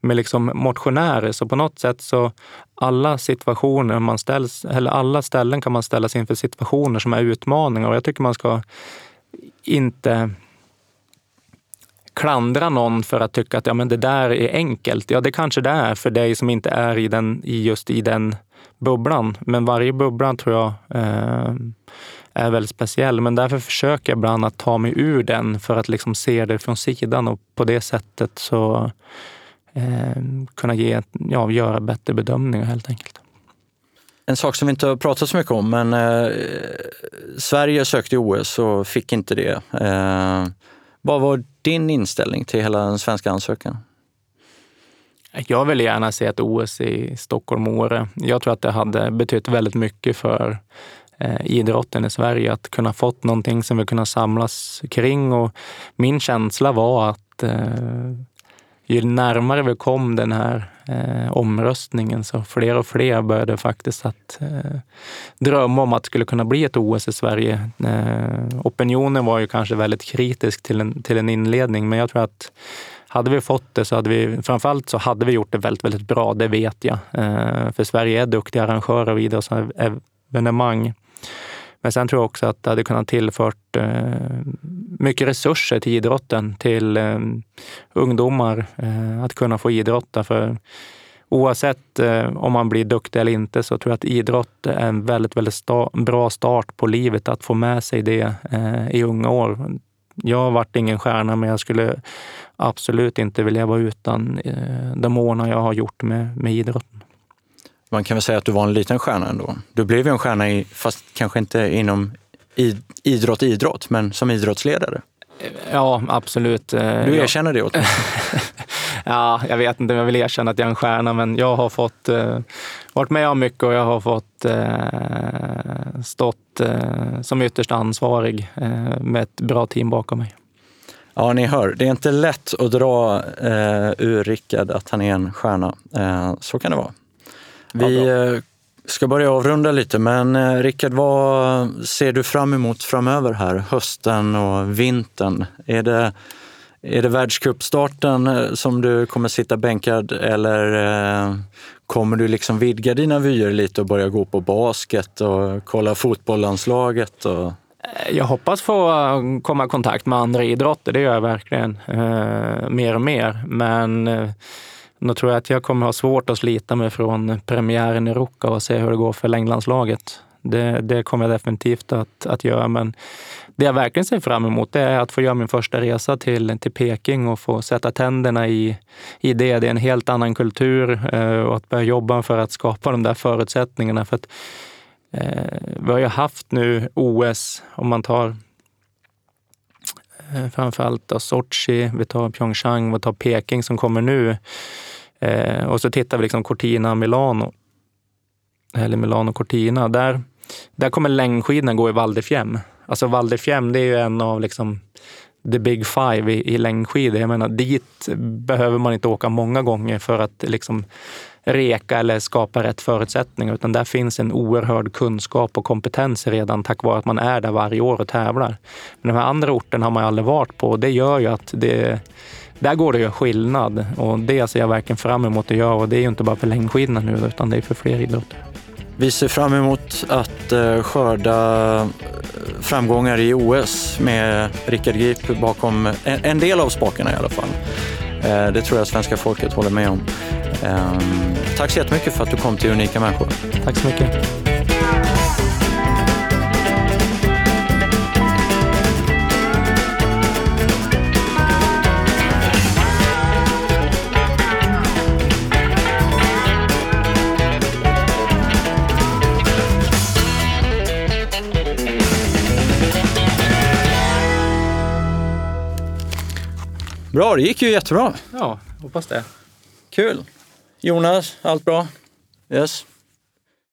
med liksom motionärer. Så på något sätt så alla situationer man ställs, eller alla ställen kan man ställas inför situationer som är utmaningar och jag tycker man ska inte klandra någon för att tycka att ja, men det där är enkelt. Ja, det kanske det är för dig som inte är i den, just i den bubblan. Men varje bubbla tror jag eh, är väldigt speciell. Men därför försöker jag ibland att ta mig ur den för att liksom se det från sidan och på det sättet så eh, kunna ge, ja, göra bättre bedömningar helt enkelt.
En sak som vi inte har pratat så mycket om, men eh, Sverige sökte OS och fick inte det. Eh, vad var din inställning till hela den svenska ansökan?
Jag vill gärna se ett OS i Stockholm och Åre. Jag tror att det hade betytt väldigt mycket för eh, idrotten i Sverige att kunna fått någonting som vi kunde samlas kring. Och min känsla var att eh, ju närmare vi kom den här eh, omröstningen så fler och fler började faktiskt att eh, drömma om att det skulle kunna bli ett OS i Sverige. Eh, opinionen var ju kanske väldigt kritisk till en, till en inledning, men jag tror att hade vi fått det så hade vi, framförallt så hade vi gjort det väldigt, väldigt bra, det vet jag. Eh, för Sverige är duktiga arrangörer av idrottsevenemang. Men sen tror jag också att det hade kunnat tillfört eh, mycket resurser till idrotten, till eh, ungdomar eh, att kunna få idrotta. För oavsett eh, om man blir duktig eller inte så tror jag att idrott är en väldigt, väldigt sta bra start på livet, att få med sig det eh, i unga år. Jag har varit ingen stjärna, men jag skulle absolut inte vilja vara utan eh, de månader jag har gjort med, med idrotten.
Man kan väl säga att du var en liten stjärna ändå. Du blev ju en stjärna, i, fast kanske inte inom idrott, idrott, men som idrottsledare.
Ja, absolut.
Du erkänner det åtminstone?
ja, jag vet inte om jag vill erkänna att jag är en stjärna, men jag har fått eh, varit med om mycket och jag har fått eh, stått eh, som ytterst ansvarig eh, med ett bra team bakom mig.
Ja, ni hör, det är inte lätt att dra eh, ur Rickard att han är en stjärna. Eh, så kan det vara. Vi ja, ska börja avrunda lite, men eh, Rickard, vad ser du fram emot framöver här? Hösten och vintern. Är det, är det världscupstarten eh, som du kommer sitta bänkad eller eh, kommer du liksom vidga dina vyer lite och börja gå på basket och kolla fotbollslandslaget? Och...
Jag hoppas få komma i kontakt med andra idrotter, det gör jag verkligen. Eh, mer och mer. Men eh, då tror jag att jag kommer ha svårt att slita mig från premiären i Ruka och se hur det går för längdlandslaget. Det, det kommer jag definitivt att, att göra. Men det jag verkligen ser fram emot det är att få göra min första resa till, till Peking och få sätta tänderna i, i det. Det är en helt annan kultur eh, och att börja jobba för att skapa de där förutsättningarna. För att, eh, vi har ju haft nu OS, om man tar Eh, framförallt då Sochi, vi tar Pyeongchang, vi tar Peking som kommer nu. Eh, och så tittar vi liksom Cortina Milano, eller Milano Cortina. Där, där kommer längdskidorna gå i Val di Fiemme. Alltså Val di Fiemme, det är ju en av liksom the big five i, i längdskidor. Jag menar, dit behöver man inte åka många gånger för att liksom reka eller skapa rätt förutsättningar, utan där finns en oerhörd kunskap och kompetens redan tack vare att man är där varje år och tävlar. Men de här andra orterna har man ju aldrig varit på och det gör ju att det där går det ju skillnad och det ser jag verkligen fram emot att göra och det är ju inte bara för längdskidorna nu utan det är för fler idrotter.
Vi ser fram emot att eh, skörda eh, framgångar i OS med Rickard Grip bakom en del av spakarna i alla fall. Eh, det tror jag svenska folket håller med om. Ehm, tack så jättemycket för att du kom till Unika människor.
Tack så mycket.
Bra, det gick ju jättebra.
Ja, hoppas det.
Kul. Jonas, allt bra? Yes.